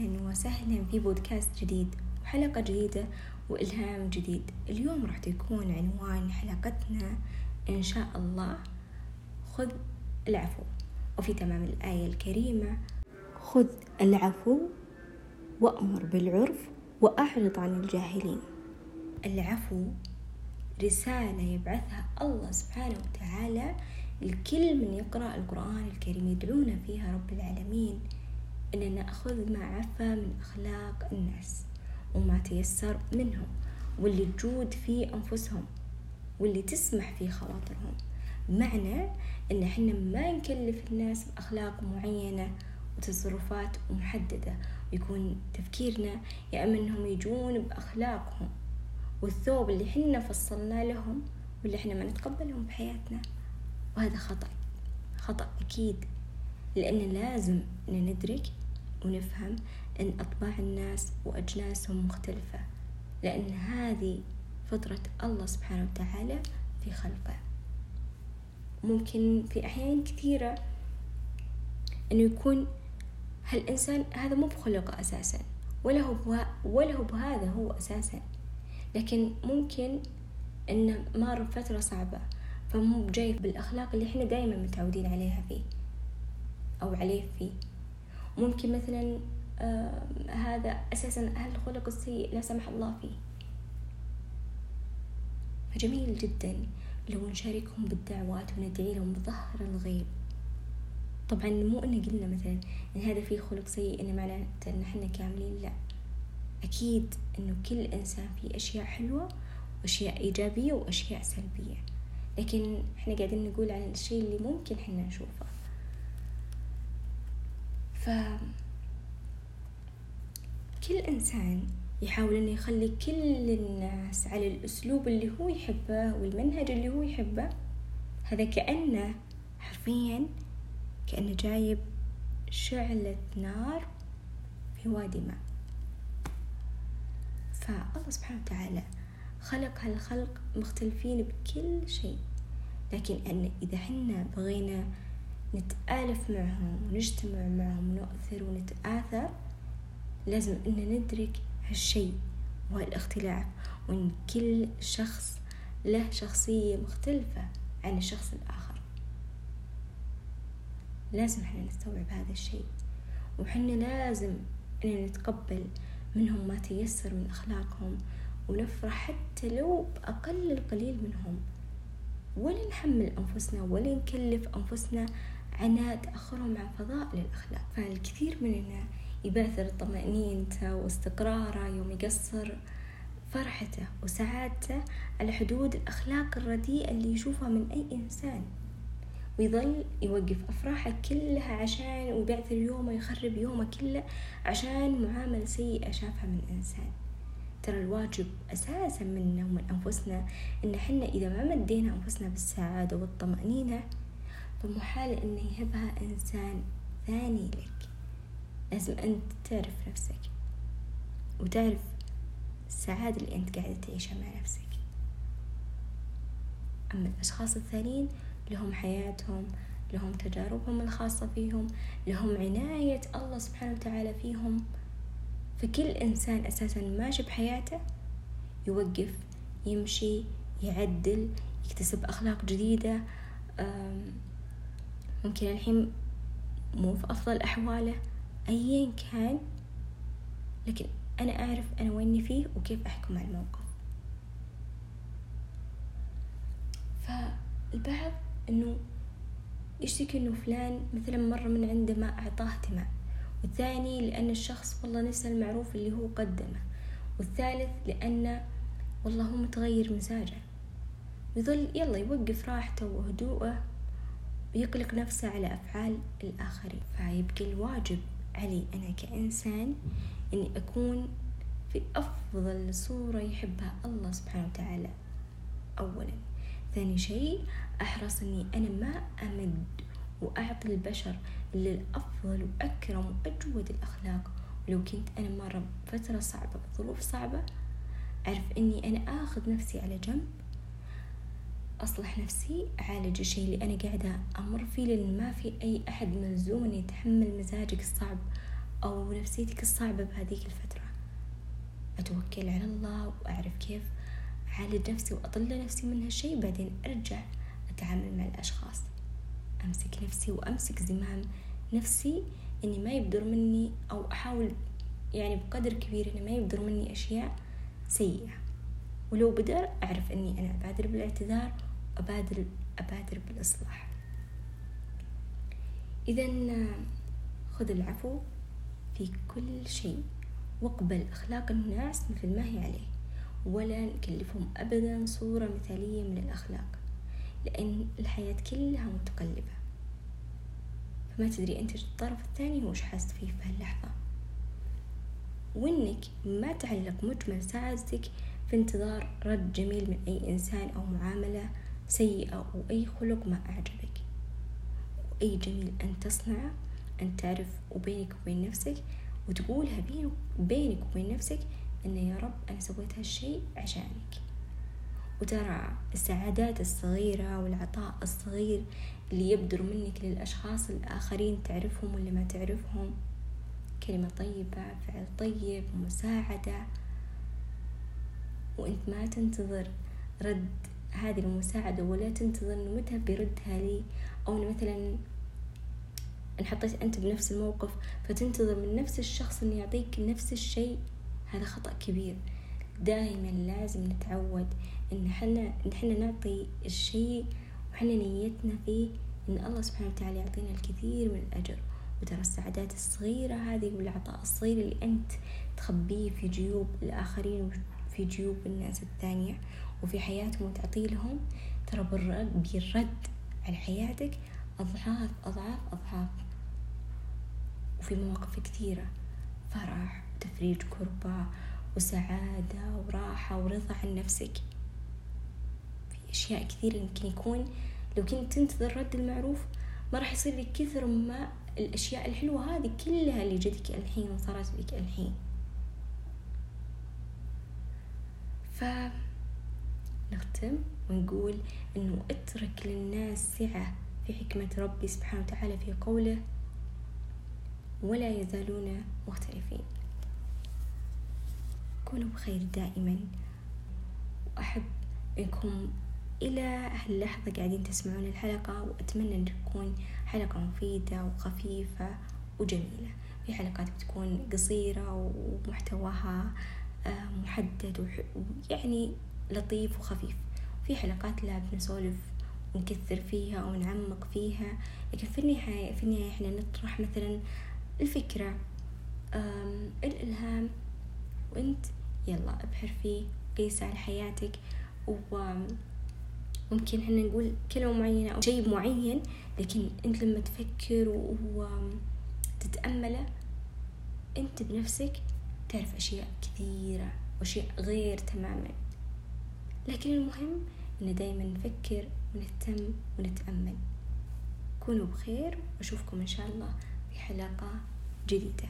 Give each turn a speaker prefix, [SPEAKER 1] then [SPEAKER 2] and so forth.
[SPEAKER 1] أهلا وسهلا في بودكاست جديد وحلقة جديدة وإلهام جديد. اليوم راح تكون عنوان حلقتنا إن شاء الله. خذ العفو. وفي تمام الآية الكريمة خذ العفو وأمر بالعرف وأعرض عن الجاهلين. العفو رسالة يبعثها الله سبحانه وتعالى لكل من يقرأ القرآن الكريم يدعونا فيها رب العالمين. أن نأخذ ما عفى من أخلاق الناس وما تيسر منهم واللي تجود في أنفسهم واللي تسمح في خواطرهم. بمعنى أن إحنا ما نكلف الناس بأخلاق معينة وتصرفات محددة ويكون تفكيرنا يا أما أنهم يجون بأخلاقهم والثوب اللي حنا فصلنا لهم واللي إحنا ما نتقبلهم بحياتنا. وهذا خطأ خطأ أكيد لأن لازم أن ندرك ونفهم أن أطباع الناس وأجناسهم مختلفة لأن هذه فطرة الله سبحانه وتعالى في خلقه. ممكن في أحيان كثيرة أنه يكون هالإنسان هذا مو بخلقه أساسا ولا هو ولا هو بهذا هو أساسا. لكن ممكن إنه مر فترة صعبة فمو جاي بالأخلاق اللي إحنا دايما متعودين عليها فيه أو عليه فيه. ممكن مثلا آه هذا أساسا أهل الخلق السيء لا سمح الله فيه. فجميل جدا لو نشاركهم بالدعوات وندعي لهم بظهر الغيب. طبعا مو إن قلنا مثلا إن هذا فيه خلق سيء إن معناته إن إحنا كاملين لا. أكيد إنه كل إنسان فيه أشياء حلوة وأشياء إيجابية وأشياء سلبية. لكن إحنا قاعدين نقول عن الشيء اللي ممكن إحنا نشوفه. ف كل إنسان يحاول إنه يخلي كل الناس على الأسلوب اللي هو يحبه والمنهج اللي هو يحبه. هذا كأنه حرفيا كأنه جايب شعلة نار في وادي ماء فالله سبحانه وتعالى خلق هالخلق مختلفين بكل شيء. لكن أن إذا حنا بغينا نتآلف معهم ونجتمع معهم ونؤثر ونتآثر. لازم إن ندرك هالشيء وهالاختلاف وإن كل شخص له شخصية مختلفة عن الشخص الآخر. لازم إحنا نستوعب هذا الشيء وحنا لازم إن نتقبل منهم ما تيسر من أخلاقهم ونفرح حتى لو بأقل القليل منهم. ولا نحمل أنفسنا ولا نكلف أنفسنا عناء تأخرهم عن فضائل الأخلاق فالكثير مننا يباثر طمأنينته واستقراره يوم يقصر فرحته وسعادته على حدود الأخلاق الرديئة اللي يشوفها من أي إنسان. ويظل يوقف أفراحه كلها عشان ويبعثر يومه يخرب يومه كله عشان معاملة سيئة شافها من إنسان. ترى الواجب أساسا منا ومن أنفسنا إن حنا إذا ما مدينا أنفسنا بالسعادة والطمأنينة فمحال إن يهبها إنسان ثاني لك. لازم أنت تعرف نفسك وتعرف السعادة اللي أنت قاعدة تعيشها مع نفسك. أما الأشخاص الثانيين لهم حياتهم لهم تجاربهم الخاصة فيهم لهم عناية الله سبحانه وتعالى فيهم. فكل إنسان أساسا ماشي بحياته يوقف يمشي يعدل يكتسب أخلاق جديدة ممكن الحين مو في أفضل أحواله أيا كان. لكن أنا أعرف أنا ويني فيه وكيف أحكم على الموقف. فالبعض إنه يشتكي إنه فلان مثلا مرة من عنده ما أعطاه اهتمام والثاني لأن الشخص والله نسى المعروف اللي هو قدمه والثالث لأن والله هو متغير مزاجه. ويظل يلا يوقف راحته وهدوءه ويقلق نفسه على أفعال الآخرين. فيبقى الواجب علي أنا كإنسان إني أكون في أفضل صورة يحبها الله سبحانه وتعالى. أولا. ثاني شيء أحرص إني أنا ما أمد وأعطي البشر اللي الأفضل وأكرم وأجود الأخلاق. ولو كنت أنا مرة بفترة صعبة بظروف صعبة أعرف إني أنا آخذ نفسي على جنب أصلح نفسي أعالج الشيء اللي أنا قاعدة أمر فيه لأن ما في أي أحد ملزوم إنه يتحمل مزاجك الصعب أو نفسيتك الصعبة بهذيك الفترة. أتوكل على الله وأعرف كيف أعالج نفسي وأطلع نفسي من هالشي بعدين أرجع أتعامل مع الأشخاص. أمسك نفسي وأمسك زمام نفسي إني ما يبدر مني أو أحاول يعني بقدر كبير إنه ما يبدر مني أشياء سيئة. ولو بدر أعرف إني أنا أبادر بالاعتذار وأبادر أبادر بالإصلاح. إذا خذ العفو في كل شيء واقبل أخلاق الناس مثل ما هي عليه ولا نكلفهم أبدا صورة مثالية من الأخلاق لأن الحياة كلها متقلبة. فما تدري أنت الطرف الثاني وش حاس فيه في هاللحظة. وإنك ما تعلق مجمل سعادتك في انتظار رد جميل من أي إنسان أو معاملة سيئة أو أي خلق ما أعجبك. وأي جميل أن تصنعه أن تعرف وبينك وبين نفسك وتقولها بينك وبين نفسك إن يا رب أنا سويت هالشي عشانك. وترى السعادات الصغيرة والعطاء الصغير اللي يبدر منك للأشخاص الآخرين تعرفهم ولا ما تعرفهم. كلمة طيبة فعل طيب مساعدة. وإنت ما تنتظر رد هذه المساعدة ولا تنتظر انه متى بيردها لي؟ أو مثلا انحطيت أنت بنفس الموقف فتنتظر من نفس الشخص إنه يعطيك نفس الشيء؟ هذا خطأ كبير. دائما لازم نتعود إن حنا إن حنا نعطي الشيء وحنا نيتنا فيه إن الله سبحانه وتعالى يعطينا الكثير من الأجر. وترى السعادات الصغيرة هذه والعطاء الصغير اللي أنت تخبيه في جيوب الآخرين وفي جيوب الناس الثانية وفي حياتهم وتعطي لهم. ترى بيرد على حياتك أضعاف أضعاف أضعاف. وفي مواقف كثيرة فرح وتفريج كربة وسعادة وراحة ورضا عن نفسك. في أشياء كثيرة يمكن يكون لو كنت تنتظر رد المعروف ما راح يصير لك كثر ما الأشياء الحلوة هذه كلها اللي جتك الحين وصارت بك الحين. فنختم ونقول إنه اترك للناس سعة في حكمة ربي سبحانه وتعالى في قوله ولا يزالون مختلفين. كونوا بخير دائما. وأحب أنكم إلى هاللحظة قاعدين تسمعون الحلقة وأتمنى أن تكون حلقة مفيدة وخفيفة وجميلة. في حلقات بتكون قصيرة ومحتواها محدد ويعني لطيف وخفيف. في حلقات لا بنسولف ونكثر فيها أو نعمق فيها لكن في النهاية في النهاية إحنا نطرح مثلا الفكرة الإلهام وأنت يلا أبحر فيه قيس على حياتك وممكن إحنا نقول كلمة معينة أو شيء معين لكن أنت لما تفكر وتتأمله أنت بنفسك تعرف أشياء كثيرة وأشياء غير تماما. لكن المهم إن دايما نفكر ونهتم ونتأمل. كونوا بخير وأشوفكم إن شاء الله في حلقة جديدة.